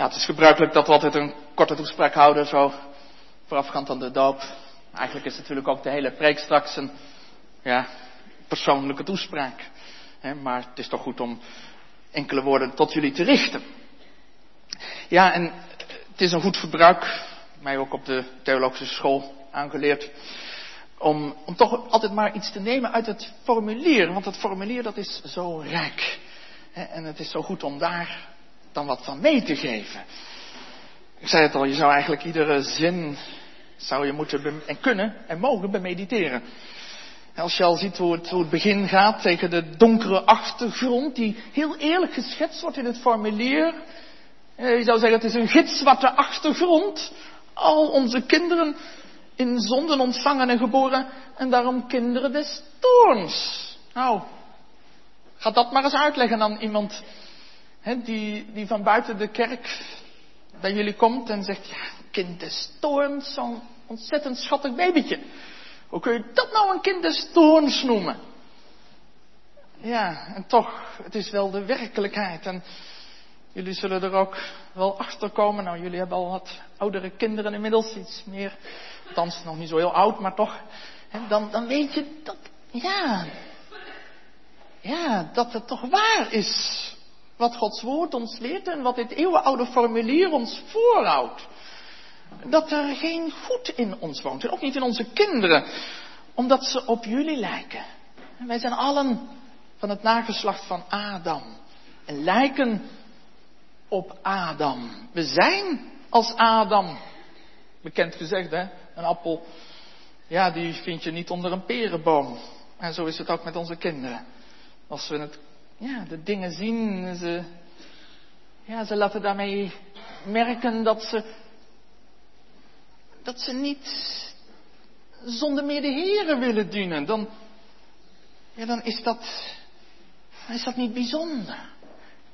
Ja, het is gebruikelijk dat we altijd een korte toespraak houden, zo voorafgaand aan de doop. Eigenlijk is natuurlijk ook de hele preek straks een ja, persoonlijke toespraak. maar het is toch goed om enkele woorden tot jullie te richten. Ja, en het is een goed verbruik, mij ook op de theologische school aangeleerd, om, om toch altijd maar iets te nemen uit het formulier. Want het formulier dat is zo rijk. En het is zo goed om daar dan wat van mee te geven. Ik zei het al, je zou eigenlijk iedere zin zou je moeten en kunnen en mogen bemediteren. Als je al ziet hoe het, hoe het begin gaat tegen de donkere achtergrond, die heel eerlijk geschetst wordt in het formulier. Eh, je zou zeggen, het is een gitzwarte achtergrond. Al onze kinderen in zonden ontvangen en geboren en daarom kinderen des toorns. Nou, ga dat maar eens uitleggen aan iemand die, die van buiten de kerk bij jullie komt en zegt, ja, kind des toorns, zo'n ontzettend schattig babytje. Hoe kun je dat nou een kind des toorns noemen? Ja, en toch, het is wel de werkelijkheid. En jullie zullen er ook wel achter komen. Nou, jullie hebben al wat oudere kinderen inmiddels, iets meer. Althans, nog niet zo heel oud, maar toch. Dan, dan weet je dat, ja. Ja, dat het toch waar is. Wat Gods woord ons leert en wat dit eeuwenoude formulier ons voorhoudt. Dat er geen goed in ons woont. En ook niet in onze kinderen. Omdat ze op jullie lijken. En wij zijn allen van het nageslacht van Adam. En lijken op Adam. We zijn als Adam. Bekend gezegd, hè? Een appel, ja, die vind je niet onder een perenboom. En zo is het ook met onze kinderen. Als we het ja, de dingen zien. Ze, ja, ze laten daarmee merken dat ze, dat ze niet zonder meer de Here willen dienen. Dan, ja, dan is dat, dan is dat niet bijzonder.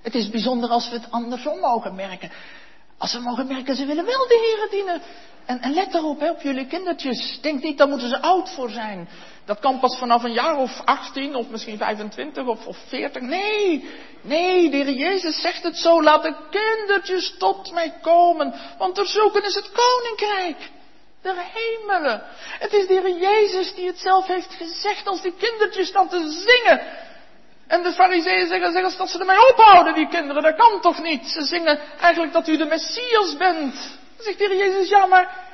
Het is bijzonder als we het andersom mogen merken. Als we mogen merken, ze willen wel de Here dienen. En, en let erop, hè, op jullie kindertjes. Denk niet, daar moeten ze oud voor zijn. Dat kan pas vanaf een jaar of 18 of misschien 25 of, of 40. Nee, nee, de Heer Jezus zegt het zo. Laat de kindertjes tot mij komen. Want er zulken is het koninkrijk. De hemelen. Het is de Heer Jezus die het zelf heeft gezegd als die kindertjes dan te zingen. En de fariseeën zeggen, zeggen dat ze ermee ophouden, die kinderen. Dat kan toch niet? Ze zingen eigenlijk dat u de Messias bent. Dan zegt de Heer Jezus, ja maar,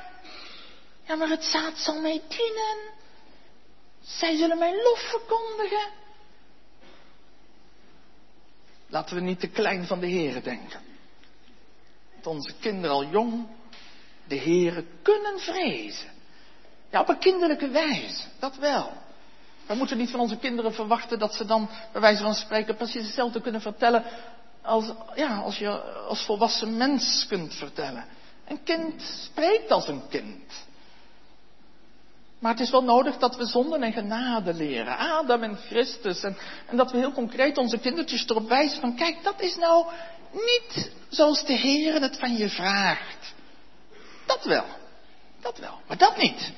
ja maar het zaad zal mij dienen. Zij zullen mijn lof verkondigen. Laten we niet te klein van de Heeren denken. Dat onze kinderen al jong de Heeren kunnen vrezen. Ja, op een kinderlijke wijze, dat wel. We moeten niet van onze kinderen verwachten dat ze dan, bij wijze van spreken, precies hetzelfde kunnen vertellen als, ja, als je als volwassen mens kunt vertellen. Een kind spreekt als een kind. Maar het is wel nodig dat we zonden en genade leren. Adam en Christus. En, en dat we heel concreet onze kindertjes erop wijzen van kijk, dat is nou niet zoals de Heer het van je vraagt. Dat wel. Dat wel. Maar dat niet.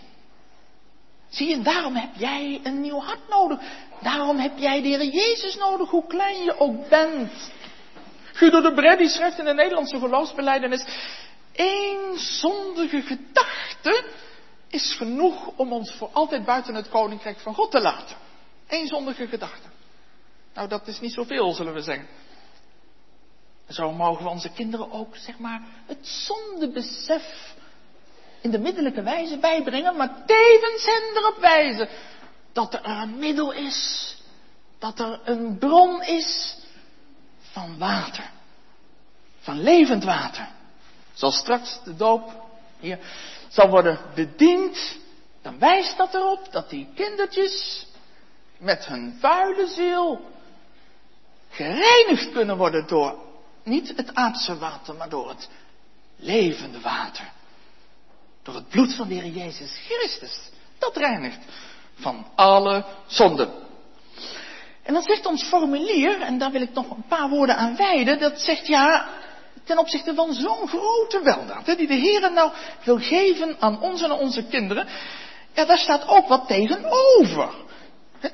Zie je, daarom heb jij een nieuw hart nodig. Daarom heb jij de Heer Jezus nodig, hoe klein je ook bent. Guido de Bred die schrijft in de Nederlandse geloofsbeleidenis. Eén zondige gedachte is genoeg om ons voor altijd buiten het koninkrijk van God te laten. Eén zondige gedachte. Nou, dat is niet zoveel, zullen we zeggen. Zo mogen we onze kinderen ook, zeg maar, het zondebesef in de middellijke wijze bijbrengen, maar tevens hen erop wijzen dat er een middel is, dat er een bron is van water, van levend water. Zoals straks de doop hier zal worden bediend, dan wijst dat erop dat die kindertjes met hun vuile ziel gereinigd kunnen worden door niet het aardse water, maar door het levende water. Door het bloed van de Heer Jezus Christus. Dat reinigt van alle zonden. En dan zegt ons formulier, en daar wil ik nog een paar woorden aan wijden, dat zegt ja, ten opzichte van zo'n grote weldaad, hè, die de Heer nou wil geven aan ons en onze kinderen, ja, daar staat ook wat tegenover.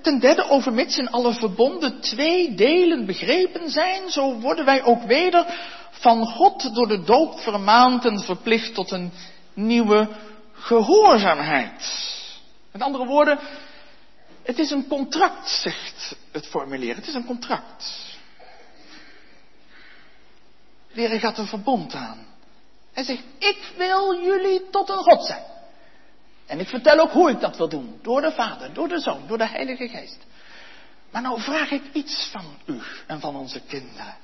Ten derde, overmits in alle verbonden twee delen begrepen zijn, zo worden wij ook weder van God door de doop vermaand en verplicht tot een nieuwe gehoorzaamheid. Met andere woorden, het is een contract, zegt het formulier. Het is een contract. Heer gaat een verbond aan. Hij zegt, ik wil jullie tot een God zijn. En ik vertel ook hoe ik dat wil doen. Door de Vader, door de Zoon, door de Heilige Geest. Maar nou vraag ik iets van u en van onze kinderen.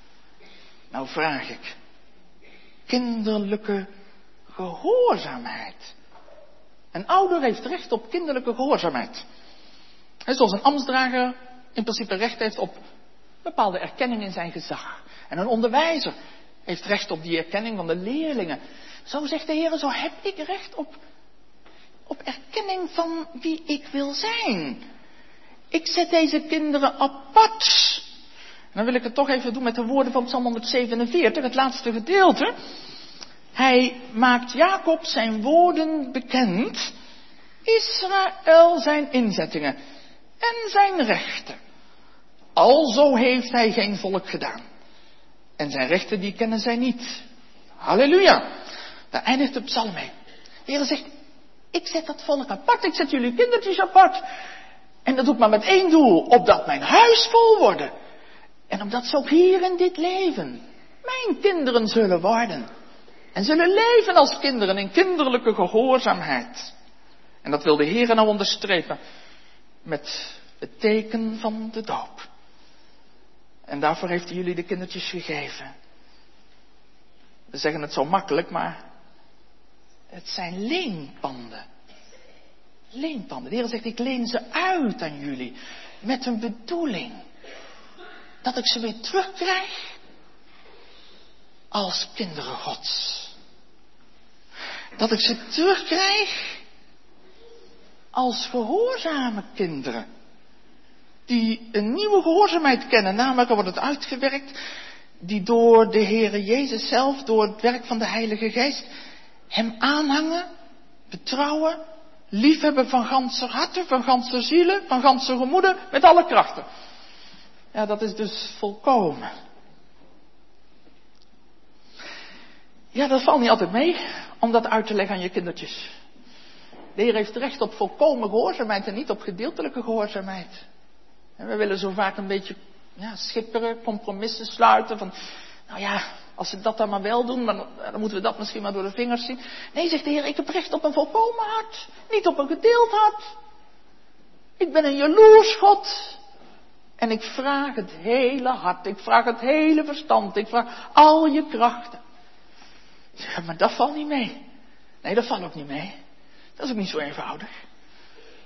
Nou vraag ik kinderlijke gehoorzaamheid. Een ouder heeft recht op kinderlijke gehoorzaamheid. zoals een ambtsdrager in principe recht heeft op bepaalde erkenning in zijn gezag. En een onderwijzer heeft recht op die erkenning van de leerlingen. Zo zegt de Heer, zo heb ik recht op, op erkenning van wie ik wil zijn. Ik zet deze kinderen apart. En dan wil ik het toch even doen met de woorden van Psalm 147, het laatste gedeelte. Hij maakt Jacob zijn woorden bekend, Israël zijn inzettingen en zijn rechten. Alzo heeft hij geen volk gedaan. En zijn rechten die kennen zij niet. Halleluja. Daar eindigt de psalm mee. De Heer zegt, ik zet dat volk apart, ik zet jullie kindertjes apart. En dat doe ik maar met één doel, opdat mijn huis vol worden. En omdat ze ook hier in dit leven mijn kinderen zullen worden. En zullen leven als kinderen in kinderlijke gehoorzaamheid. En dat wil de Heer nou onderstrepen met het teken van de doop. En daarvoor heeft hij jullie de kindertjes gegeven. We zeggen het zo makkelijk, maar het zijn leenpanden. Leenpanden. De Heer zegt, ik leen ze uit aan jullie. Met een bedoeling. Dat ik ze weer terugkrijg. Als kinderen Gods. Dat ik ze terugkrijg. Als gehoorzame kinderen die een nieuwe gehoorzaamheid kennen. Namelijk, wordt het uitgewerkt, die door de Heere Jezus zelf, door het werk van de Heilige Geest, hem aanhangen, betrouwen, liefhebben van ganse harten, van ganse zielen, van ganse gemoeden, met alle krachten. Ja, dat is dus volkomen. Ja, dat valt niet altijd mee om dat uit te leggen aan je kindertjes. De Heer heeft recht op volkomen gehoorzaamheid en niet op gedeeltelijke gehoorzaamheid. We willen zo vaak een beetje ja, schipperen, compromissen sluiten. Van, nou ja, als ze dat dan maar wel doen, dan, dan moeten we dat misschien maar door de vingers zien. Nee, zegt de Heer, ik heb recht op een volkomen hart. Niet op een gedeeld hart. Ik ben een jaloers God. En ik vraag het hele hart. Ik vraag het hele verstand. Ik vraag al je krachten. Ja, maar dat valt niet mee. Nee, dat valt ook niet mee. Dat is ook niet zo eenvoudig.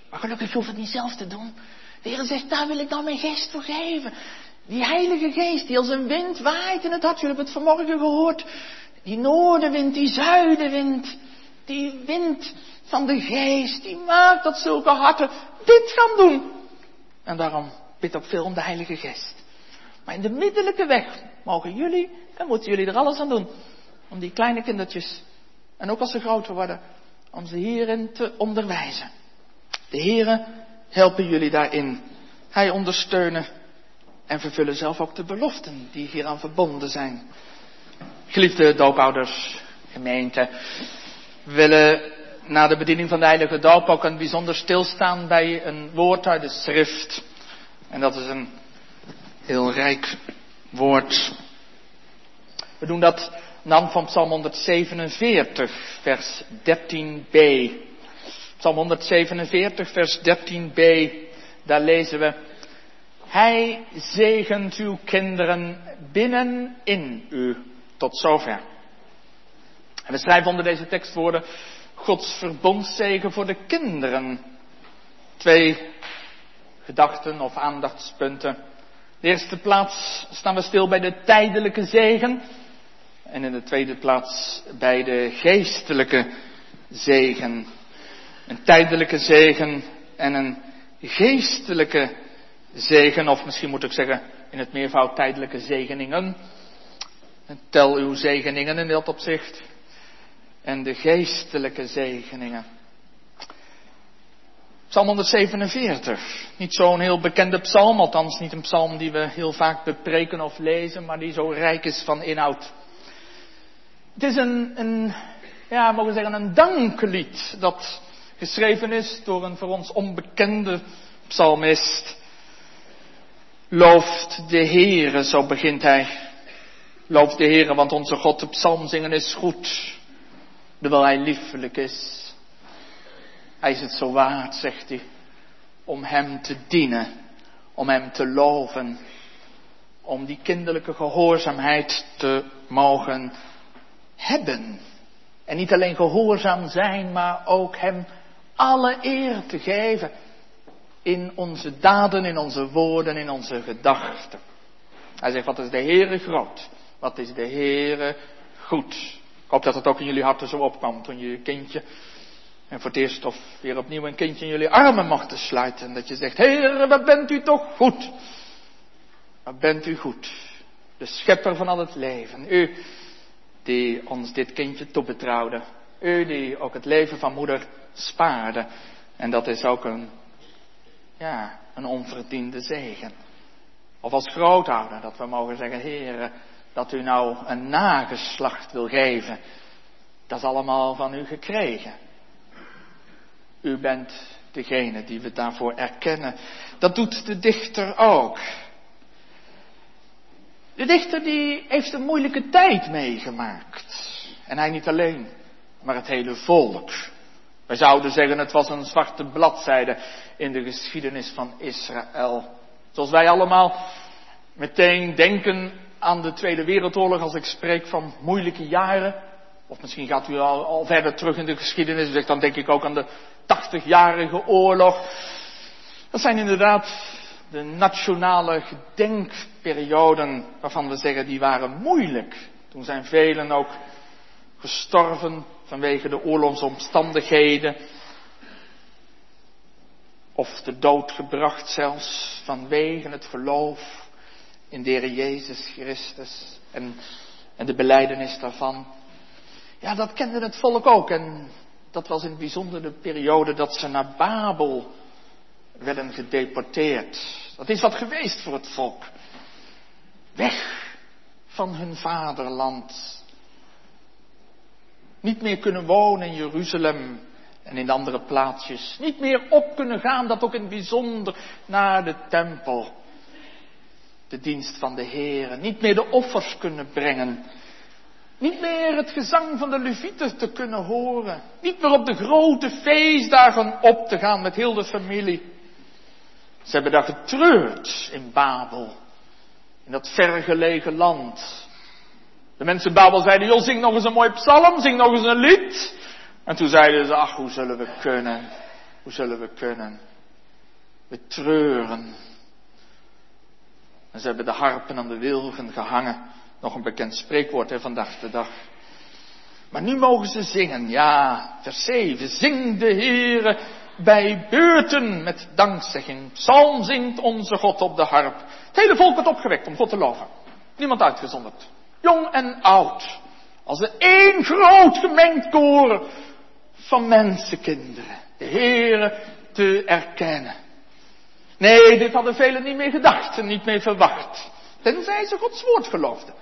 Maar gelukkig hoeft het niet zelf te doen. De Heer zegt, daar wil ik dan mijn geest voor geven. Die heilige geest die als een wind waait in het hart. Jullie hebben het vanmorgen gehoord. Die noordenwind, die zuidenwind. Die wind van de geest. Die maakt dat zulke harten dit gaan doen. En daarom bid ook veel om de heilige geest. Maar in de middellijke weg mogen jullie en moeten jullie er alles aan doen. Om die kleine kindertjes, en ook als ze groter worden, om ze hierin te onderwijzen. De Heere helpen jullie daarin. Hij ondersteunen en vervullen zelf ook de beloften die hieraan verbonden zijn. Geliefde doopouders, gemeente, we willen na de bediening van de Heilige Doop ook een bijzonder stilstaan bij een woord uit de schrift. En dat is een heel rijk woord. We doen dat nam van Psalm 147, vers 13b. Psalm 147, vers 13b, daar lezen we. Hij zegent uw kinderen binnenin u. Tot zover. En we schrijven onder deze tekstwoorden Gods verbondszegen voor de kinderen. Twee gedachten of aandachtspunten. De eerste plaats staan we stil bij de tijdelijke zegen. En in de tweede plaats bij de geestelijke zegen. Een tijdelijke zegen en een geestelijke zegen, of misschien moet ik zeggen in het meervoud tijdelijke zegeningen. tel uw zegeningen in dat opzicht. En de geestelijke zegeningen. Psalm 147. Niet zo'n heel bekende psalm, althans niet een psalm die we heel vaak bepreken of lezen, maar die zo rijk is van inhoud. Het is een, een ja, mogen we zeggen, een danklied dat geschreven is door een voor ons onbekende psalmist. Looft de Heere, zo begint hij. Looft de Heere, want onze God, de psalm zingen is goed. Terwijl hij liefelijk is. Hij is het zo waard, zegt hij, om hem te dienen, om hem te loven, om die kinderlijke gehoorzaamheid te mogen hebben. En niet alleen gehoorzaam zijn, maar ook hem alle eer te geven in onze daden, in onze woorden, in onze gedachten. Hij zegt, wat is de Heere groot? Wat is de Heere goed? Ik hoop dat het ook in jullie harten zo opkwam toen je je kindje en voor het eerst of weer opnieuw een kindje in jullie armen mochten sluiten. En dat je zegt, Heere, wat bent u toch goed? Wat bent u goed? De schepper van al het leven. U die ons dit kindje toebetrouwde. U die ook het leven van moeder spaarde. En dat is ook een, ja, een onverdiende zegen. Of als grootouder, dat we mogen zeggen, Heere, dat u nou een nageslacht wil geven. Dat is allemaal van u gekregen. U bent degene die we daarvoor erkennen. Dat doet de dichter ook. De dichter die heeft een moeilijke tijd meegemaakt. En hij niet alleen, maar het hele volk. Wij zouden zeggen het was een zwarte bladzijde in de geschiedenis van Israël. Zoals wij allemaal meteen denken aan de Tweede Wereldoorlog als ik spreek van moeilijke jaren. Of misschien gaat u al, al verder terug in de geschiedenis. Dus dan denk ik ook aan de 80-jarige oorlog. Dat zijn inderdaad de nationale gedenkperioden waarvan we zeggen die waren moeilijk. Toen zijn velen ook gestorven vanwege de oorlogsomstandigheden. Of de dood gebracht zelfs vanwege het geloof in de Jezus Christus en, en de beleidenis daarvan. Ja, dat kende het volk ook. En dat was in het bijzonder de periode dat ze naar Babel werden gedeporteerd. Dat is wat geweest voor het volk. Weg van hun vaderland. Niet meer kunnen wonen in Jeruzalem en in andere plaatsjes. Niet meer op kunnen gaan, dat ook in het bijzonder naar de tempel. De dienst van de Heer. Niet meer de offers kunnen brengen. Niet meer het gezang van de Levieten te kunnen horen. Niet meer op de grote feestdagen op te gaan met heel de familie. Ze hebben daar getreurd in Babel. In dat vergelegen land. De mensen in Babel zeiden, joh, zing nog eens een mooi psalm, zing nog eens een lied. En toen zeiden ze, ach, hoe zullen we kunnen? Hoe zullen we kunnen? We treuren. En ze hebben de harpen aan de wilgen gehangen. Nog een bekend spreekwoord hè, vandaag de dag. Maar nu mogen ze zingen. Ja, vers 7. Zing de Heere bij beurten met dankzegging. Psalm zingt onze God op de harp. Het hele volk wordt opgewekt om God te loven. Niemand uitgezonderd. Jong en oud. Als een één groot gemengd koren van mensenkinderen. De Heere te erkennen. Nee, dit hadden velen niet meer gedacht en niet meer verwacht. Tenzij ze Gods woord geloofden.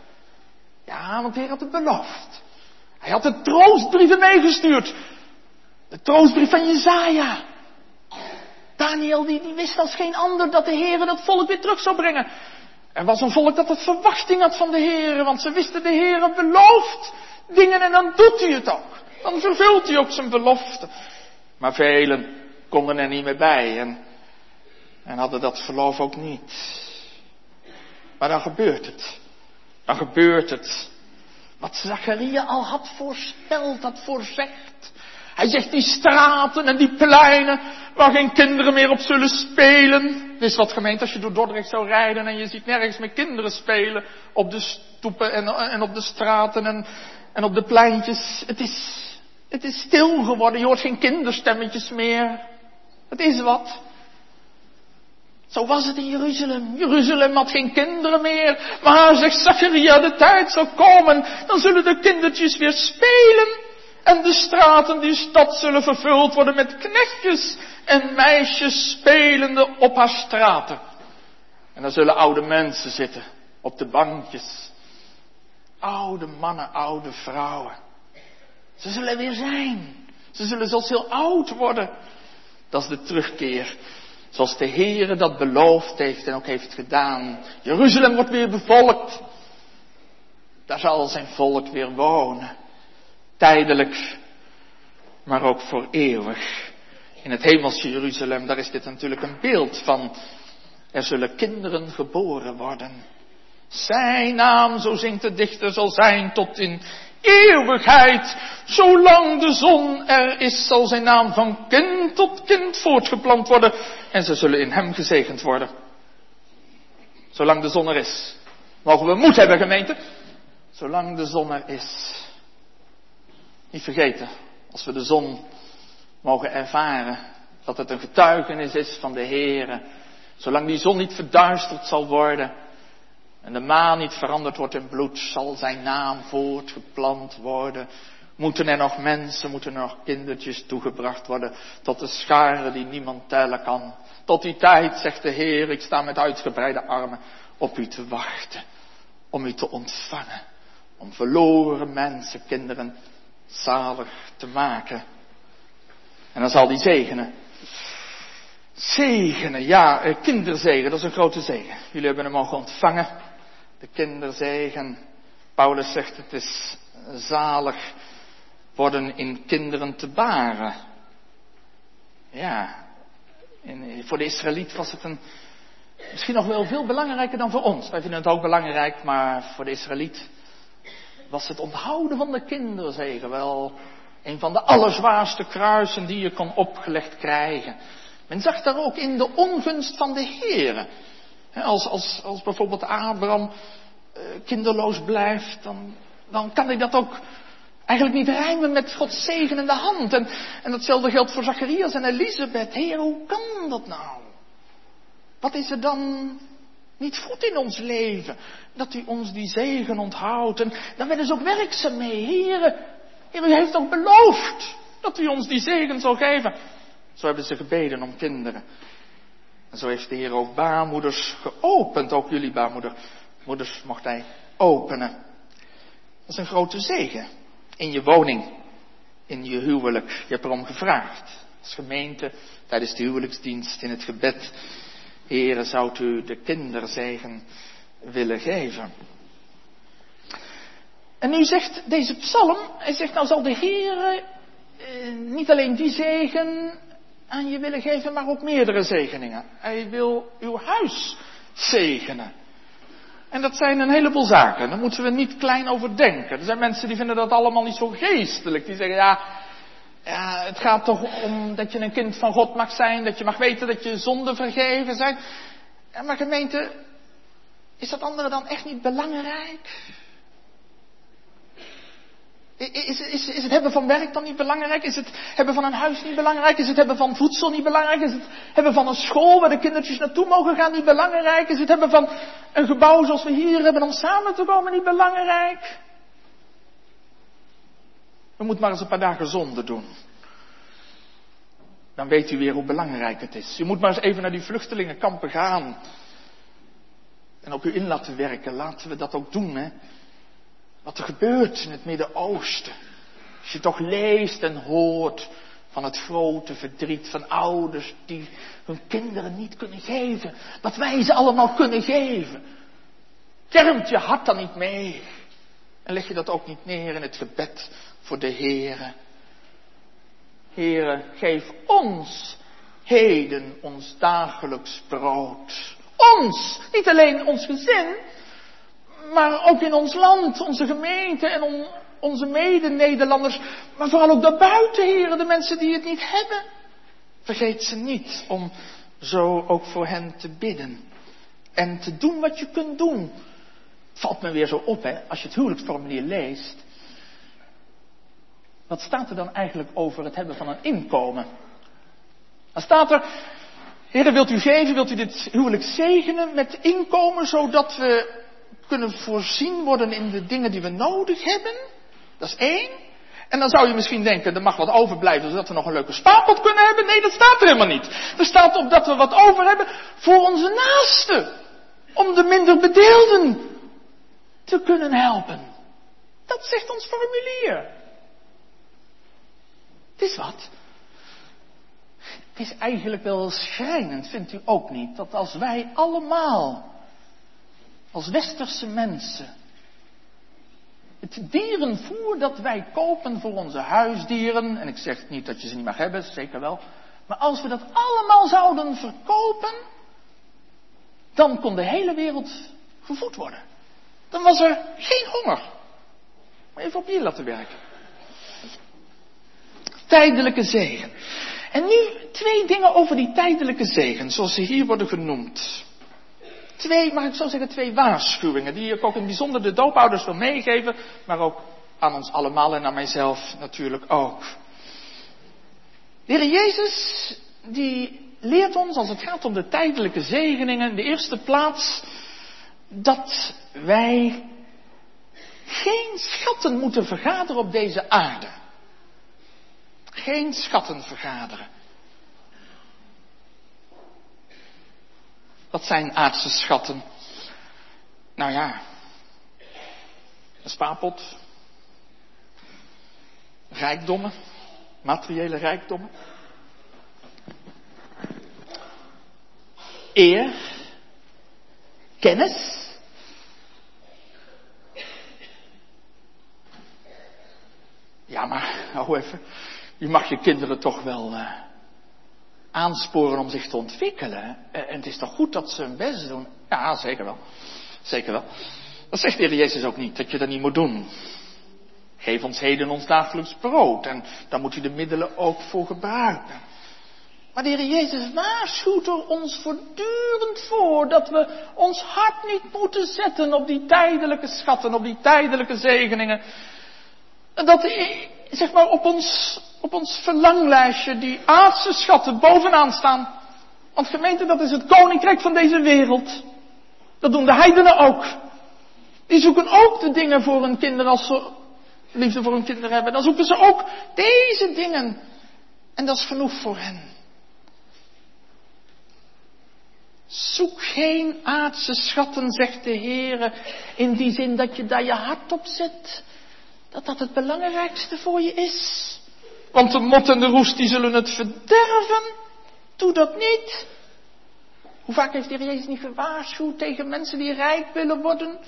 Ja, want de Heer had het beloofd. Hij had de troostbrieven meegestuurd. De troostbrief van Jezaja. Daniel die, die wist als geen ander dat de Heer dat volk weer terug zou brengen. Er was een volk dat het verwachting had van de Heer, want ze wisten de Heer belooft dingen en dan doet hij het ook. Dan vervult hij ook zijn belofte. Maar velen konden er niet meer bij en, en hadden dat geloof ook niet. Maar dan gebeurt het. Dan gebeurt het. Wat Zacharia al had voorspeld, had voorzegd. Hij zegt die straten en die pleinen waar geen kinderen meer op zullen spelen. Dit is wat gemeend als je door Dordrecht zou rijden en je ziet nergens meer kinderen spelen op de stoepen en, en op de straten en, en op de pleintjes. Het is, het is stil geworden, je hoort geen kinderstemmetjes meer. Het is wat. Zo was het in Jeruzalem. Jeruzalem had geen kinderen meer. Maar zegt Zacharia, de tijd zal komen. Dan zullen de kindertjes weer spelen. En de straten die stad zullen vervuld worden met knechtjes en meisjes spelende op haar straten. En dan zullen oude mensen zitten op de bankjes. Oude mannen, oude vrouwen. Ze zullen weer zijn. Ze zullen zelfs heel oud worden. Dat is de terugkeer. Zoals de Heere dat beloofd heeft en ook heeft gedaan. Jeruzalem wordt weer bevolkt. Daar zal zijn volk weer wonen. Tijdelijk, maar ook voor eeuwig. In het hemelse Jeruzalem, daar is dit natuurlijk een beeld van. Er zullen kinderen geboren worden. Zijn naam, zo zingt de dichter, zal zijn tot in eeuwigheid. Zolang de zon er is, zal zijn naam van kind tot kind voortgeplant worden. En ze zullen in hem gezegend worden. Zolang de zon er is. Mogen we moed hebben, gemeente? Zolang de zon er is. Niet vergeten, als we de zon mogen ervaren, dat het een getuigenis is van de Heere. Zolang die zon niet verduisterd zal worden en de maan niet veranderd wordt in bloed, zal zijn naam voortgeplant worden. Moeten er nog mensen, moeten er nog kindertjes toegebracht worden tot de scharen die niemand tellen kan. Tot die tijd, zegt de Heer, ik sta met uitgebreide armen op u te wachten, om u te ontvangen, om verloren mensen, kinderen, zalig te maken. En dan zal die zegenen. Zegenen, ja, eh, kinderzegen, dat is een grote zegen. Jullie hebben hem mogen ontvangen. De kinderzegen. Paulus zegt het is zalig worden in kinderen te baren. Ja, voor de Israëliet was het een, misschien nog wel veel belangrijker dan voor ons. Wij vinden het ook belangrijk, maar voor de Israëliet was het onthouden van de kinderzegen wel een van de allerzwaarste kruisen die je kon opgelegd krijgen. Men zag daar ook in de ongunst van de Heer. Als, als, als bijvoorbeeld Abraham uh, kinderloos blijft, dan, dan kan hij dat ook eigenlijk niet rijmen met Gods zegenende hand. En, en datzelfde geldt voor Zacharias en Elisabeth. Heer, hoe kan dat nou? Wat is er dan niet goed in ons leven? Dat u ons die zegen onthoudt. En dan werden ze ook werkzaam mee. Heer, Heer, u heeft toch beloofd dat u ons die zegen zal geven. Zo hebben ze gebeden om kinderen. En zo heeft de Heer ook baarmoeders geopend. Ook jullie baarmoeder. Moeders mocht hij openen. Dat is een grote zegen. In je woning. In je huwelijk. Je hebt erom gevraagd. Als gemeente. Tijdens de huwelijksdienst. In het gebed. Heren, zou u de kinderzegen willen geven? En nu zegt deze psalm, hij zegt nou zal de Heer eh, niet alleen die zegen aan je willen geven, maar ook meerdere zegeningen. Hij wil uw huis zegenen. En dat zijn een heleboel zaken. Daar moeten we niet klein over denken. Er zijn mensen die vinden dat allemaal niet zo geestelijk. Die zeggen ja, ja, het gaat toch om dat je een kind van God mag zijn, dat je mag weten dat je zonden vergeven zijn. Ja, maar gemeente, is dat andere dan echt niet belangrijk? Is, is, is, het hebben van werk dan niet belangrijk? Is het hebben van een huis niet belangrijk? Is het hebben van voedsel niet belangrijk? Is het hebben van een school waar de kindertjes naartoe mogen gaan niet belangrijk? Is het hebben van een gebouw zoals we hier hebben om samen te komen niet belangrijk? We moeten maar eens een paar dagen zonde doen. Dan weet u weer hoe belangrijk het is. U moet maar eens even naar die vluchtelingenkampen gaan. En op u in laten werken. Laten we dat ook doen, hè. Wat er gebeurt in het Midden-Oosten. Als je toch leest en hoort van het grote verdriet van ouders die hun kinderen niet kunnen geven. Wat wij ze allemaal kunnen geven. Kermt je hart dan niet mee. En leg je dat ook niet neer in het gebed voor de Heere. Heere, geef ons heden ons dagelijks brood. Ons, niet alleen ons gezin, maar ook in ons land, onze gemeente en on, onze mede-Nederlanders, maar vooral ook daarbuiten, heren, de mensen die het niet hebben. Vergeet ze niet om zo ook voor hen te bidden. En te doen wat je kunt doen. Valt me weer zo op, hè, als je het huwelijksformulier leest. Wat staat er dan eigenlijk over het hebben van een inkomen? Dan staat er, Heer, wilt u geven, wilt u dit huwelijk zegenen met inkomen, zodat we kunnen voorzien worden in de dingen die we nodig hebben. Dat is één. En dan zou je misschien denken, er mag wat overblijven zodat we nog een leuke spaarpot kunnen hebben. Nee, dat staat er helemaal niet. Er staat op dat we wat over hebben voor onze naasten. Om de minder bedeelden te kunnen helpen. Dat zegt ons formulier. Het is wat. Het is eigenlijk wel schrijnend, vindt u ook niet, dat als wij allemaal, als westerse mensen, het dierenvoer dat wij kopen voor onze huisdieren, en ik zeg niet dat je ze niet mag hebben, zeker wel, maar als we dat allemaal zouden verkopen, dan kon de hele wereld gevoed worden. Dan was er geen honger. Maar even op je laten werken. Tijdelijke zegen. En nu twee dingen over die tijdelijke zegen, zoals ze hier worden genoemd. Twee, mag ik zo zeggen, twee waarschuwingen, die ik ook in bijzonder de doopouders wil meegeven, maar ook aan ons allemaal en aan mijzelf natuurlijk ook. De Jezus, die leert ons als het gaat om de tijdelijke zegeningen, in de eerste plaats, dat wij geen schatten moeten vergaderen op deze aarde. Geen schatten vergaderen. Wat zijn aardse schatten? Nou ja, een spaarpot, rijkdommen, materiële rijkdommen, eer, kennis. Ja, maar hou even. Je mag je kinderen toch wel uh, aansporen om zich te ontwikkelen. Uh, en het is toch goed dat ze hun best doen? Ja, zeker wel. Zeker wel. Dat zegt de Heer Jezus ook niet, dat je dat niet moet doen. Geef ons heden ons dagelijks brood. En daar moet je de middelen ook voor gebruiken. Maar de Heer Jezus waarschuwt er ons voortdurend voor dat we ons hart niet moeten zetten op die tijdelijke schatten, op die tijdelijke zegeningen. En dat zeg maar op ons, op ons verlanglijstje die aardse schatten bovenaan staan. Want gemeente, dat is het koninkrijk van deze wereld. Dat doen de heidenen ook. Die zoeken ook de dingen voor hun kinderen als ze liefde voor hun kinderen hebben. Dan zoeken ze ook deze dingen. En dat is genoeg voor hen. Zoek geen aardse schatten, zegt de Heer, in die zin dat je daar je hart op zet. Dat dat het belangrijkste voor je is. Want de mot en de roest die zullen het verderven. Doe dat niet. Hoe vaak heeft de Heer Jezus niet gewaarschuwd tegen mensen die rijk willen worden?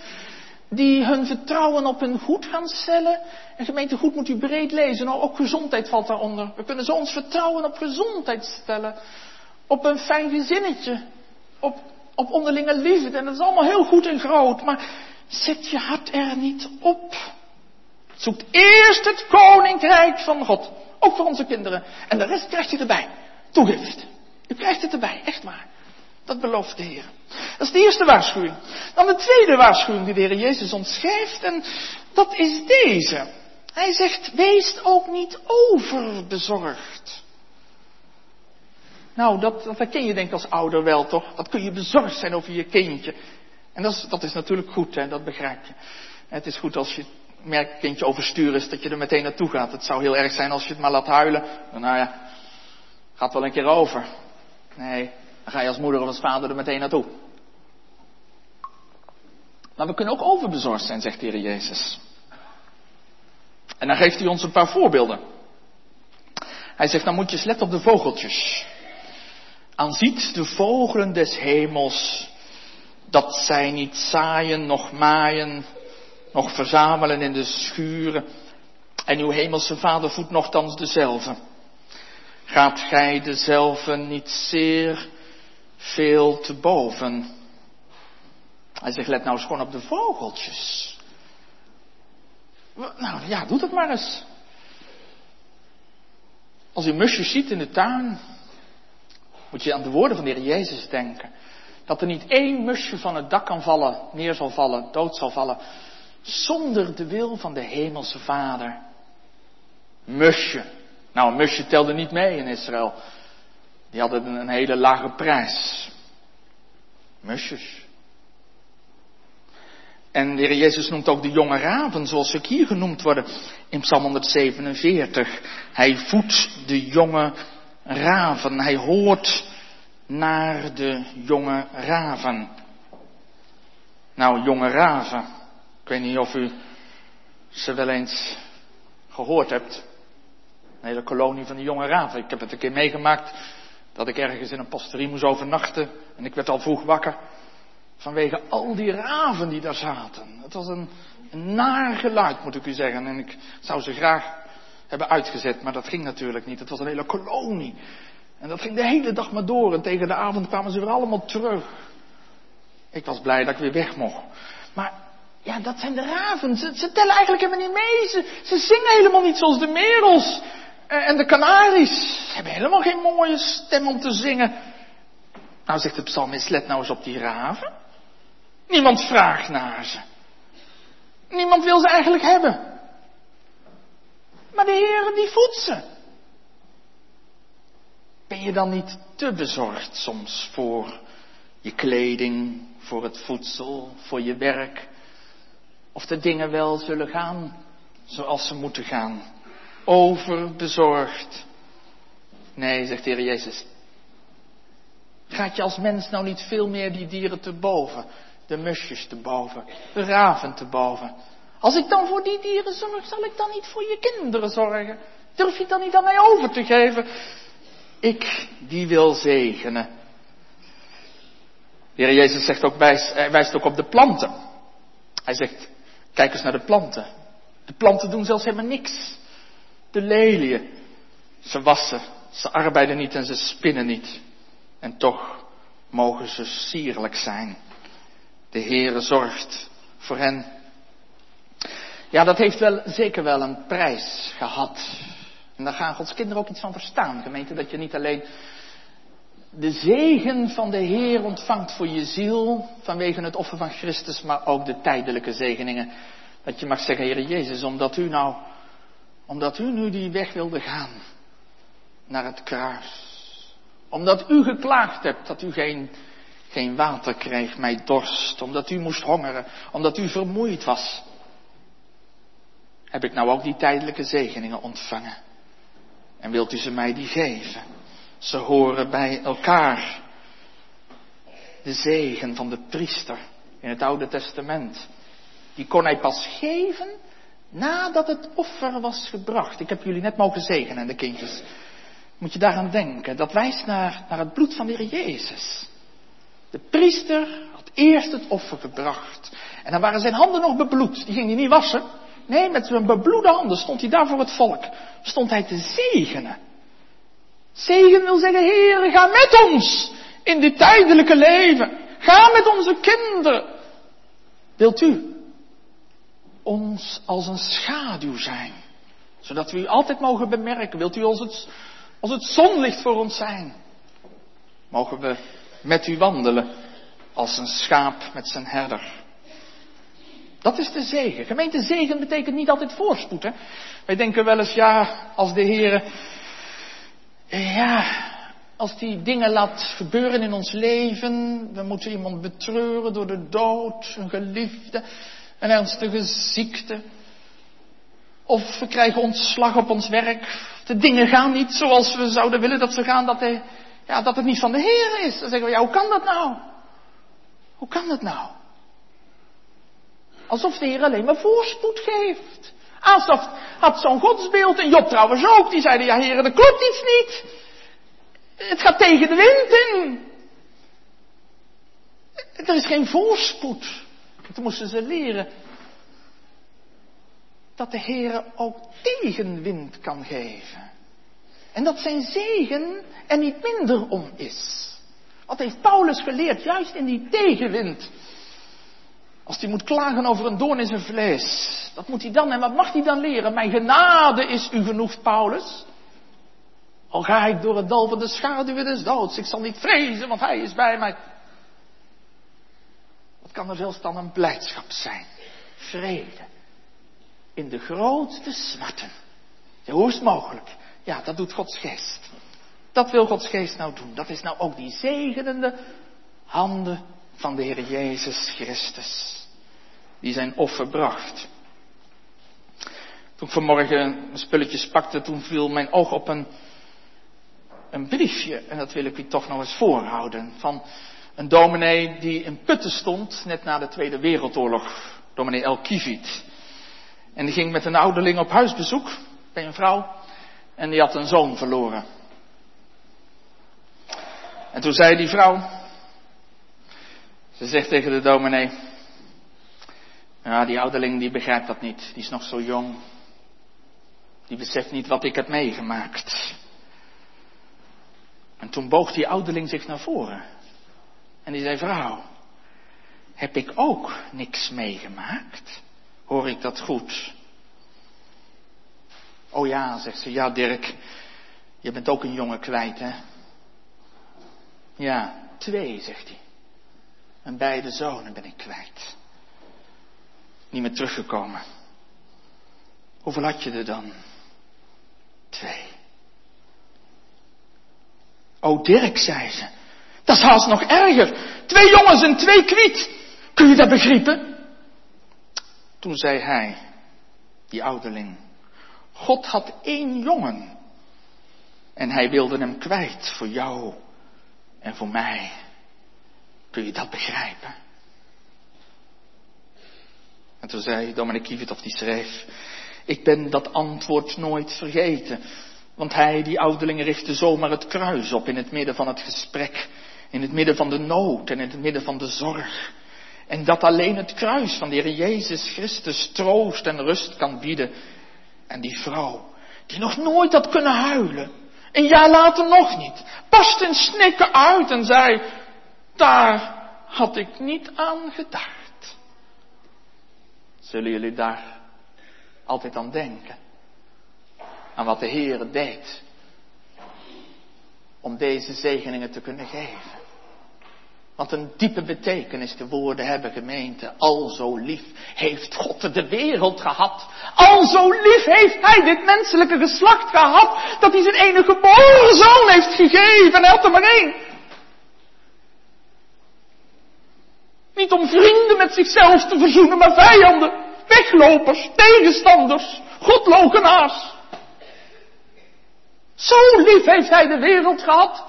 Die hun vertrouwen op hun goed gaan stellen. En gemeente goed moet u breed lezen. Nou, ook gezondheid valt daaronder. We kunnen zo ons vertrouwen op gezondheid stellen. Op een fijn gezinnetje op, op onderlinge liefde. En dat is allemaal heel goed en groot. Maar zet je hart er niet op. Zoekt eerst het koninkrijk van God. Ook voor onze kinderen. En de rest krijgt je erbij. Toegift. U krijgt het erbij, echt waar. Dat belooft de Heer. Dat is de eerste waarschuwing. Dan de tweede waarschuwing die de Heer Jezus ons geeft. En dat is deze. Hij zegt, wees ook niet overbezorgd. Nou, dat, herken je denk ik als ouder wel, toch? Dat kun je bezorgd zijn over je kindje. En dat is, dat is natuurlijk goed, hè? dat begrijp je. Het is goed als je merkt kindje overstuur is, dat je er meteen naartoe gaat. Het zou heel erg zijn als je het maar laat huilen. Nou ja, gaat wel een keer over. Nee, dan ga je als moeder of als vader er meteen naartoe. Maar we kunnen ook overbezorgd zijn, zegt de Heer Jezus. En dan geeft hij ons een paar voorbeelden. Hij zegt, dan moet je eens letten op de vogeltjes aanziet de vogelen des hemels, dat zij niet zaaien, noch maaien, noch verzamelen in de schuren, en uw hemelse vader voedt nogthans dezelfde. Gaat gij dezelfde niet zeer veel te boven? Hij zegt, let nou eens gewoon op de vogeltjes. Nou ja, doe dat maar eens. Als u musjes ziet in de tuin, moet je aan de woorden van de Heer Jezus denken. Dat er niet één musje van het dak kan vallen, neer zal vallen, dood zal vallen, zonder de wil van de Hemelse Vader. Musje. Nou, een musje telde niet mee in Israël. Die hadden een hele lage prijs. Musjes. En de Heer Jezus noemt ook de jonge raven, zoals ze hier genoemd worden in Psalm 147. Hij voedt de jonge raven. Hij hoort naar de jonge raven. Nou, jonge raven. Ik weet niet of u ze wel eens gehoord hebt. Een hele kolonie van die jonge raven. Ik heb het een keer meegemaakt dat ik ergens in een pastorie moest overnachten. En ik werd al vroeg wakker. Vanwege al die raven die daar zaten. Het was een, een naar geluid, moet ik u zeggen. En ik zou ze graag hebben uitgezet, maar dat ging natuurlijk niet. Het was een hele kolonie. En dat ging de hele dag maar door. En tegen de avond kwamen ze weer allemaal terug. Ik was blij dat ik weer weg mocht. Maar ja, dat zijn de raven. Ze, tellen eigenlijk helemaal niet mee. Ze, ze, zingen helemaal niet zoals de merels en de kanaries. Ze hebben helemaal geen mooie stem om te zingen. Nou zegt de psalmist, let nou eens op die raven. Niemand vraagt naar ze. Niemand wil ze eigenlijk hebben. Maar de Heer die voedt ze. Ben je dan niet te bezorgd soms voor je kleding, voor het voedsel, voor je werk? Of de dingen wel zullen gaan zoals ze moeten gaan? Overbezorgd. Nee, zegt de Heer Jezus. Gaat je als mens nou niet veel meer die dieren te boven? De musjes te boven, de raven te boven. Als ik dan voor die dieren zorg, zal ik dan niet voor je kinderen zorgen? Durf je dan niet aan mij over te geven? Ik die wil zegenen. De Heer Jezus zegt ook, hij wijst ook op de planten. Hij zegt, kijk eens naar de planten. De planten doen zelfs helemaal niks. De leliën, ze wassen, ze arbeiden niet en ze spinnen niet. En toch mogen ze sierlijk zijn. De Heere zorgt voor hen. Ja, dat heeft wel, zeker wel een prijs gehad. En daar gaan Gods kinderen ook iets van verstaan, gemeente, dat je niet alleen de zegen van de Heer ontvangt voor je ziel vanwege het offer van Christus, maar ook de tijdelijke zegeningen. Dat je mag zeggen, Heer Jezus, omdat u nou, omdat u nu die weg wilde gaan naar het kruis. Omdat u geklaagd hebt dat u geen, geen water kreeg, mij dorst. Omdat u moest hongeren, omdat u vermoeid was. Heb ik nou ook die tijdelijke zegeningen ontvangen? En wilt u ze mij die geven? Ze horen bij elkaar. De zegen van de priester in het Oude Testament. Die kon hij pas geven nadat het offer was gebracht. Ik heb jullie net mogen zegenen, de kindjes. Moet je daaraan denken. Dat wijst naar, naar het bloed van de Heer Jezus. De priester had eerst het offer gebracht. En dan waren zijn handen nog bebloed. Die ging hij niet wassen. Nee, met zijn bebloede handen stond hij daar voor het volk. Stond hij te zegenen. Zegen wil zeggen, Heer, ga met ons in dit tijdelijke leven. Ga met onze kinderen. Wilt u ons als een schaduw zijn? Zodat we u altijd mogen bemerken. Wilt u als het, als het zonlicht voor ons zijn? Mogen we met u wandelen als een schaap met zijn herder? Dat is de zegen. Gemeente zegen betekent niet altijd voorspoed. Wij denken wel eens, ja, als de Heer, ja, als die dingen laat gebeuren in ons leven, we moeten iemand betreuren door de dood, een geliefde, een ernstige ziekte. Of we krijgen ontslag op ons werk. De dingen gaan niet zoals we zouden willen dat ze gaan, dat, de, ja, dat het niet van de Heer is. Dan zeggen we, ja, hoe kan dat nou? Hoe kan dat nou? Alsof de Heer alleen maar voorspoed geeft. Asaf had zo'n godsbeeld en Job trouwens ook. Die zeiden, ja Heer, er klopt iets niet. Het gaat tegen de wind in. Er is geen voorspoed. Toen moesten ze leren dat de Heer ook tegenwind kan geven. En dat zijn zegen er niet minder om is. Wat heeft Paulus geleerd, juist in die tegenwind? Als hij moet klagen over een doorn in zijn vlees. Dat moet hij dan, en wat mag hij dan leren? Mijn genade is u genoeg, Paulus. Al ga ik door het dal van de schaduwen des doods. Ik zal niet vrezen, want hij is bij mij. Wat kan er zelfs dan een blijdschap zijn? Vrede. In de grootste smarten. Ja, hoe is het mogelijk? Ja, dat doet Gods geest. Dat wil Gods geest nou doen. Dat is nou ook die zegenende handen van de Heer Jezus Christus. Die zijn offer bracht. Toen ik vanmorgen spulletjes pakte, toen viel mijn oog op een, een briefje. En dat wil ik u toch nog eens voorhouden. Van een dominee die in Putten stond, net na de Tweede Wereldoorlog. Dominee El Kivit. En die ging met een ouderling op huisbezoek bij een vrouw. En die had een zoon verloren. En toen zei die vrouw, ze zegt tegen de dominee, ja, die ouderling die begrijpt dat niet, die is nog zo jong. Die beseft niet wat ik heb meegemaakt. En toen boog die ouderling zich naar voren. En die zei, vrouw, heb ik ook niks meegemaakt? Hoor ik dat goed? Oh ja, zegt ze, ja Dirk, je bent ook een jongen kwijt, hè? Ja, twee, zegt hij. En beide zonen ben ik kwijt. Niet meer teruggekomen. Hoeveel had je er dan? Twee. Oh Dirk, zei ze. Dat is haast nog erger. Twee jongens en twee kwiet. Kun je dat begrijpen? Toen zei hij, die ouderling, God had één jongen. En hij wilde hem kwijt voor jou en voor mij. Kun je dat begrijpen? En toen zei Dominic Kievit, of die schreef, ik ben dat antwoord nooit vergeten. Want hij, die ouderling, richtte zomaar het kruis op in het midden van het gesprek. In het midden van de nood en in het midden van de zorg. En dat alleen het kruis van de Heer Jezus Christus troost en rust kan bieden. En die vrouw, die nog nooit had kunnen huilen. Een jaar later nog niet. Barst in snikken uit en zei, daar had ik niet aan gedacht. Zullen jullie daar altijd aan denken? Aan wat de Heer deed. Om deze zegeningen te kunnen geven. Wat een diepe betekenis de woorden hebben, gemeente. Al zo lief heeft God de wereld gehad. Al zo lief heeft Hij dit menselijke geslacht gehad. Dat Hij zijn enige geboren zoon heeft gegeven. En hij had er maar één. Niet om vrienden met zichzelf te verzoenen, maar vijanden. Weglopers, tegenstanders, godlogenaars. Zo lief heeft Hij de wereld gehad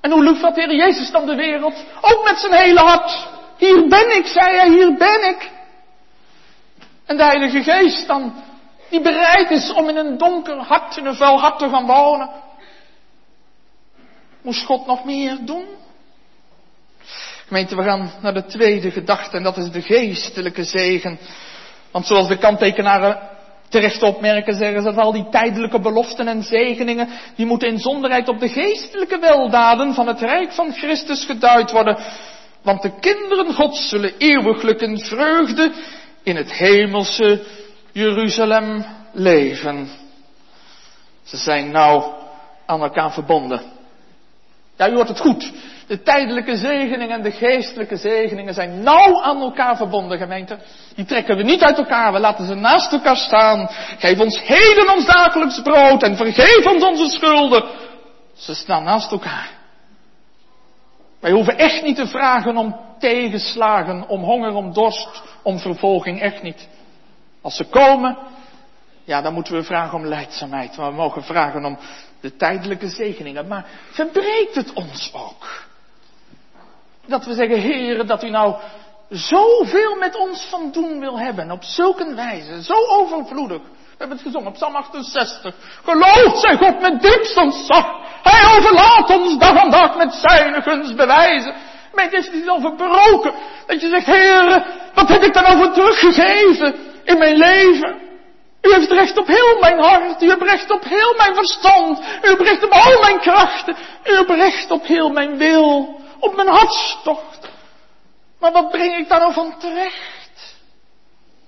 en hoe lief had de Heer Jezus dan de wereld? Ook met zijn hele hart. Hier ben ik, zei hij, hier ben ik. En de Heilige Geest dan, die bereid is om in een donker hart, in een vuil hart te gaan wonen. Moest God nog meer doen? Gemeente, we gaan naar de tweede gedachte en dat is de geestelijke zegen. Want zoals de kanttekenaren terecht opmerken, zeggen ze dat al die tijdelijke beloften en zegeningen, die moeten in zonderheid op de geestelijke weldaden van het Rijk van Christus geduid worden. Want de kinderen Gods zullen eeuwiglijk in vreugde in het hemelse Jeruzalem leven. Ze zijn nou aan elkaar verbonden. Ja, u hoort het goed. De tijdelijke zegeningen en de geestelijke zegeningen zijn nauw aan elkaar verbonden, gemeente. Die trekken we niet uit elkaar, we laten ze naast elkaar staan. Geef ons heden ons dagelijks brood en vergeef ons onze schulden. Ze staan naast elkaar. Wij hoeven echt niet te vragen om tegenslagen, om honger, om dorst, om vervolging, echt niet. Als ze komen, ja, dan moeten we vragen om leidzaamheid. Maar we mogen vragen om de tijdelijke zegeningen. Maar verbreekt het ons ook? Dat we zeggen, heren, dat u nou zoveel met ons van doen wil hebben. Op zulke wijze, zo overvloedig. We hebben het gezongen op Psalm 68. Geloof zij God met diepst ontzag. Hij overlaat ons dag aan dag met zijn gunstbewijzen. Maar het is niet al verbroken. Dat je zegt, heren, wat heb ik daar nou voor teruggegeven in mijn leven? U heeft recht op heel mijn hart. U hebt recht op heel mijn verstand. U hebt recht op al mijn krachten. U hebt recht op heel mijn wil op mijn hartstocht. Maar wat breng ik daar nou van terecht?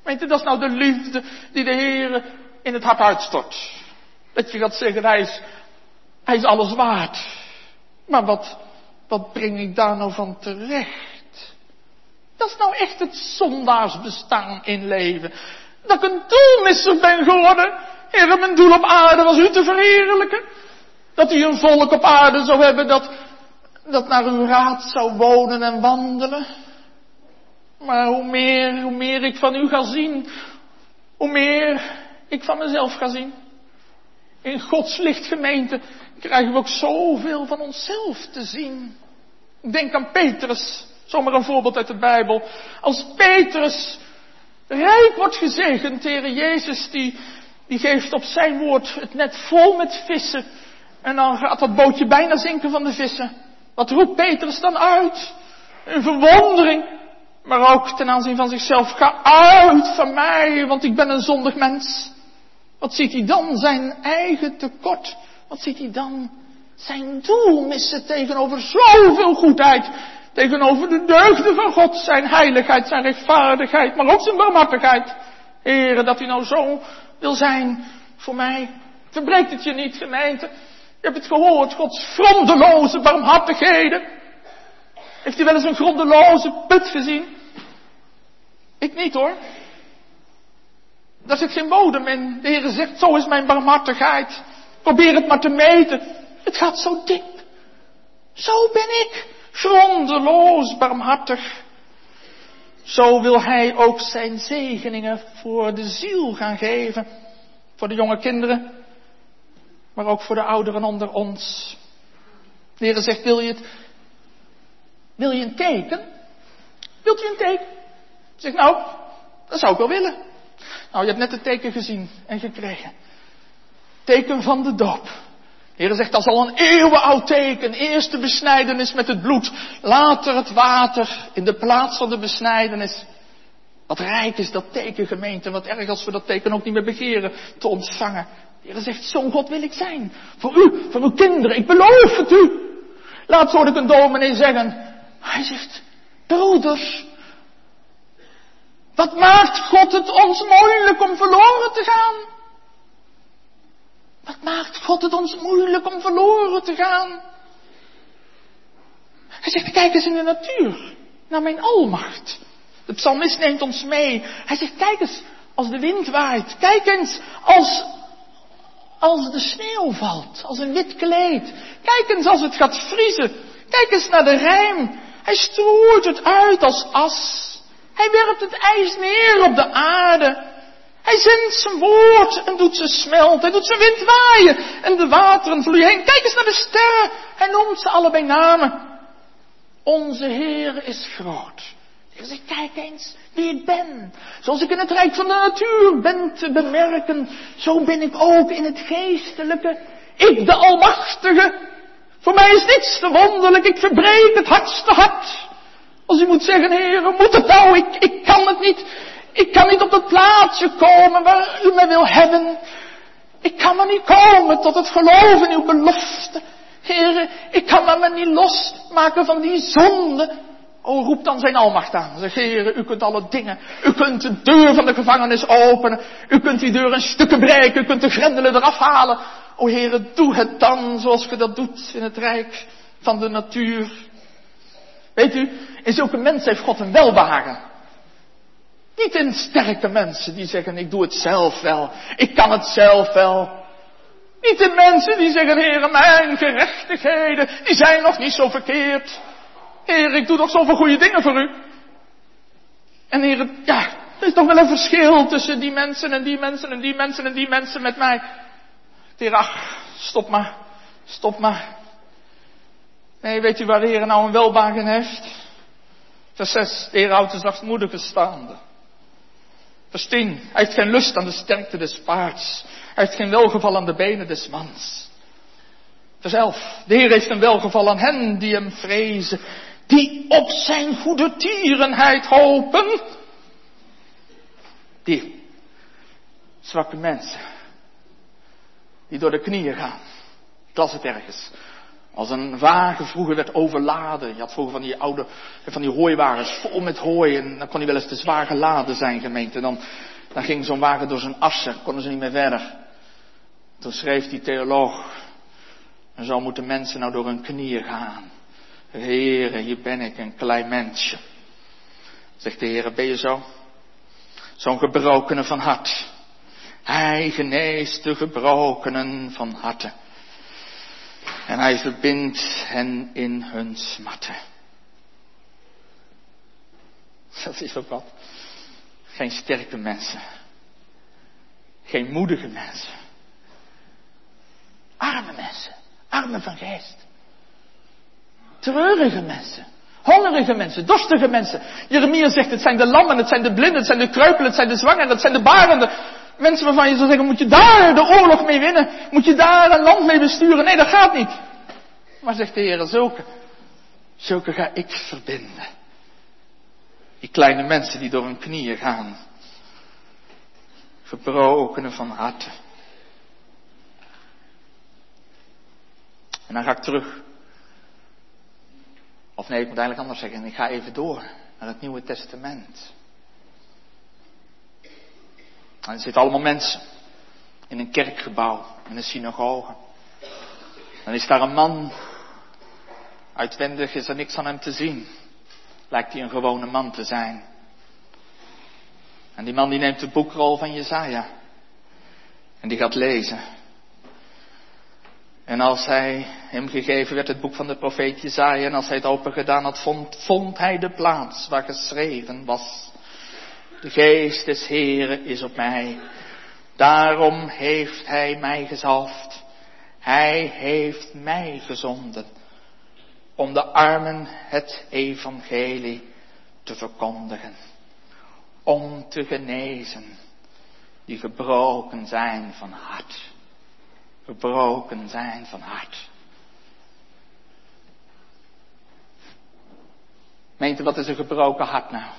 Weet je, dat is nou de liefde die de Heer in het hart uitstort. Dat je gaat zeggen, hij is, hij is alles waard. Maar wat, wat breng ik daar nou van terecht? Dat is nou echt het zondaarsbestaan in leven. Dat ik een doelmisser ben geworden. Heer, mijn doel op aarde was u te verheerlijken. Dat u een volk op aarde zou hebben dat dat naar uw raad zou wonen en wandelen. Maar hoe meer, hoe meer ik van u ga zien, hoe meer ik van mezelf ga zien. In Gods lichtgemeente krijgen we ook zoveel van onszelf te zien. Denk aan Petrus, zomaar een voorbeeld uit de Bijbel. Als Petrus Rijk wordt gezegend, Heere Jezus, die, die geeft op zijn woord het net vol met vissen. En dan gaat dat bootje bijna zinken van de vissen. Wat roept Petrus dan uit? Een verwondering. Maar ook ten aanzien van zichzelf. Ga uit van mij, want ik ben een zondig mens. Wat ziet hij dan? Zijn eigen tekort. Wat ziet hij dan? Zijn doel missen tegenover zoveel goedheid. Tegenover de deugden van God. Zijn heiligheid, zijn rechtvaardigheid, maar ook zijn barmhartigheid. Heren, dat u nou zo wil zijn voor mij. Verbreekt het je niet, gemeente. Je hebt het gehoord, Gods grondeloze barmhartigheden. Heeft u wel eens een grondeloze put gezien? Ik niet hoor. Daar zit geen bodem in. De Heer zegt, zo is mijn barmhartigheid. Probeer het maar te meten. Het gaat zo diep. Zo ben ik. Grondeloos barmhartig. Zo wil Hij ook zijn zegeningen voor de ziel gaan geven. Voor de jonge kinderen. Maar ook voor de ouderen onder ons. De Heer zegt, wil je het, wil je een teken? Wilt u een teken? Zeg nou, dat zou ik wel willen. Nou, je hebt net het teken gezien en gekregen. Teken van de doop. De Heer zegt, dat is al een eeuwenoud teken. Eerst de besnijdenis met het bloed. Later het water in de plaats van de besnijdenis. Wat rijk is dat teken, gemeente. Wat erg als we dat teken ook niet meer begeren te ontvangen. De Heer zegt, zo'n God wil ik zijn. Voor u, voor uw kinderen. Ik beloof het u. Laatst hoorde ik een zeggen. Hij zegt, broeders, wat maakt God het ons moeilijk om verloren te gaan? Wat maakt God het ons moeilijk om verloren te gaan? Hij zegt, kijk eens in de natuur, naar mijn almacht. De psalmist neemt ons mee. Hij zegt, kijk eens als de wind waait. Kijk eens als, als de sneeuw valt, als een wit kleed. Kijk eens als het gaat vriezen. Kijk eens naar de rijm. Hij strooit het uit als as. Hij werpt het ijs neer op de aarde. Hij zendt zijn woord en doet ze smelten. Hij doet zijn wind waaien en de wateren vloeien heen. Kijk eens naar de sterren. Hij noemt ze allebei namen. Onze Heer is groot. Zegt, kijk eens ik ben. Zoals ik in het rijk van de natuur ben te bemerken, zo ben ik ook in het geestelijke. Ik, de Almachtige. Voor mij is niets te wonderlijk. Ik verbreek het hardste hart. Als u moet zeggen, Heer, moet het nou? Ik, ik kan het niet. Ik kan niet op dat plaatsje komen waar u mij wil hebben. Ik kan er niet komen tot het geloof in uw belofte. Heer, ik kan me niet losmaken van die zonde. O, roep dan zijn almacht aan. Zeg, Heer, u kunt alle dingen. U kunt de deur van de gevangenis openen. U kunt die deur in stukken breken. U kunt de grendelen eraf halen. O, Heer, doe het dan zoals ge dat doet in het rijk van de natuur. Weet u, in zulke mensen heeft God een welbehagen. Niet in sterke mensen die zeggen, ik doe het zelf wel. Ik kan het zelf wel. Niet in mensen die zeggen, heren, mijn gerechtigheden, die zijn nog niet zo verkeerd. Heer, ik doe toch zoveel goede dingen voor u. En heer, ja, er is toch wel een verschil tussen die mensen en die mensen en die mensen en die mensen met mij. Heer, ach, stop maar, stop maar. Nee, weet u waar de Heer nou een welbagen heeft? Vers 6, de Heer houdt de zachtmoedige staande. Vers 10, hij heeft geen lust aan de sterkte des paards. Hij heeft geen welgeval aan de benen des mans. Vers 11, de Heer heeft een welgeval aan hen die hem vrezen, die op zijn goede tierenheid hopen. Die zwakke mensen, die door de knieën gaan. Ik las het ergens. Als een wagen vroeger werd overladen. Je had vroeger van die oude, van die hooiwagens vol met hooi. En dan kon hij wel eens te zwaar geladen zijn, gemeente. Dan, dan ging zo'n wagen door zijn assen. Konden ze niet meer verder. Toen schreef die theoloog. En zo moeten mensen nou door hun knieën gaan. Heere, hier ben ik, een klein mensje. Zegt de Heere, ben je zo? Zo'n gebrokene van hart. Hij geneest de gebrokenen van harten. En hij verbindt hen in hun smatten. Dat is ook wat. Geen sterke mensen. Geen moedige mensen. Arme mensen. Arme van geest. Treurige mensen. Hongerige mensen, dorstige mensen. Jeremia zegt, het zijn de lammen, het zijn de blinden, het zijn de kreupelen, het zijn de zwangeren, het zijn de barenden. Mensen waarvan je zou zeggen, moet je daar de oorlog mee winnen? Moet je daar een land mee besturen? Nee, dat gaat niet. Maar zegt de Heer, zulke, zulke ga ik verbinden. Die kleine mensen die door hun knieën gaan. Verbrokenen van harte. En dan ga ik terug. Nee, ik moet eigenlijk anders zeggen. Ik ga even door naar het Nieuwe Testament. En er zitten allemaal mensen in een kerkgebouw, in een synagoge. Dan is daar een man. Uitwendig is er niks aan hem te zien. Lijkt hij een gewone man te zijn. En die man die neemt de boekrol van Jezaja. En die gaat lezen. En als hij hem gegeven werd het boek van de profeet Jezaja en als hij het open gedaan had, vond, vond hij de plaats waar geschreven was. De geest des Heren is op mij. Daarom heeft hij mij gezalfd. Hij heeft mij gezonden om de armen het evangelie te verkondigen. Om te genezen die gebroken zijn van hart. Gebroken zijn van hart. Meent u wat is een gebroken hart nou?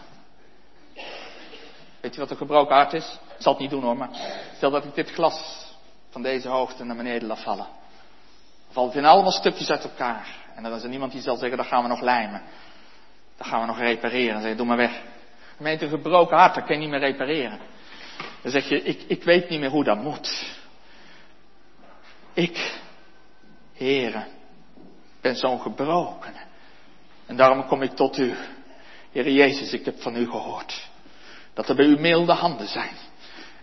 Weet je wat een gebroken hart is? Ik zal het niet doen hoor, maar stel dat ik dit glas van deze hoogte naar beneden laat vallen. Dan valt het in allemaal stukjes uit elkaar. En dan is er niemand die zal zeggen, dat gaan we nog lijmen. Dat gaan we nog repareren. Dan zeg je, doe maar weg. Gemeente, een gebroken hart, dat kan je niet meer repareren. Dan zeg je, ik, ik weet niet meer hoe dat moet. Ik, heren, ben zo'n gebroken. En daarom kom ik tot u. Heer Jezus, ik heb van u gehoord. Dat er bij u milde handen zijn.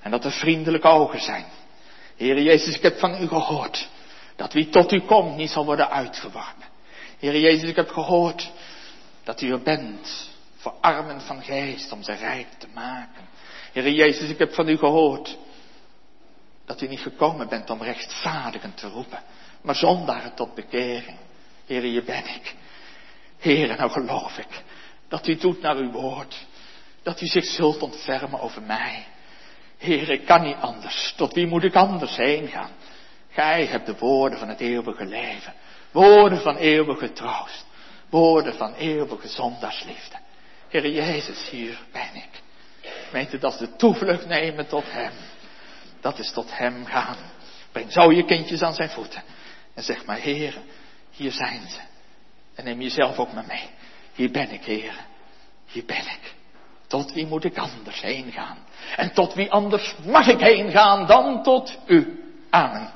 En dat er vriendelijke ogen zijn. Heer Jezus, ik heb van u gehoord. Dat wie tot u komt niet zal worden uitgeworpen. Heer Jezus, ik heb gehoord dat u er bent voor armen van geest om ze rijk te maken. Heer Jezus, ik heb van u gehoord dat u niet gekomen bent om rechtvaardigen te roepen, maar zondaren tot bekering. Heer, hier ben ik. Heer, nou geloof ik dat u doet naar uw woord, dat u zich zult ontfermen over mij. Heer, ik kan niet anders. Tot wie moet ik anders heen gaan? Gij hebt de woorden van het eeuwige leven. Woorden van eeuwige troost. Woorden van eeuwige zondagsliefde. Heer Jezus, hier ben ik. Meent u dat de toevlucht nemen tot Hem? Dat is tot Hem gaan. Breng zo je kindjes aan zijn voeten. En zeg maar, Heer, hier zijn ze. En neem jezelf ook maar mee. Hier ben ik, Heer. Hier ben ik. Tot wie moet ik anders heen gaan? En tot wie anders mag ik heen gaan dan tot u? Amen.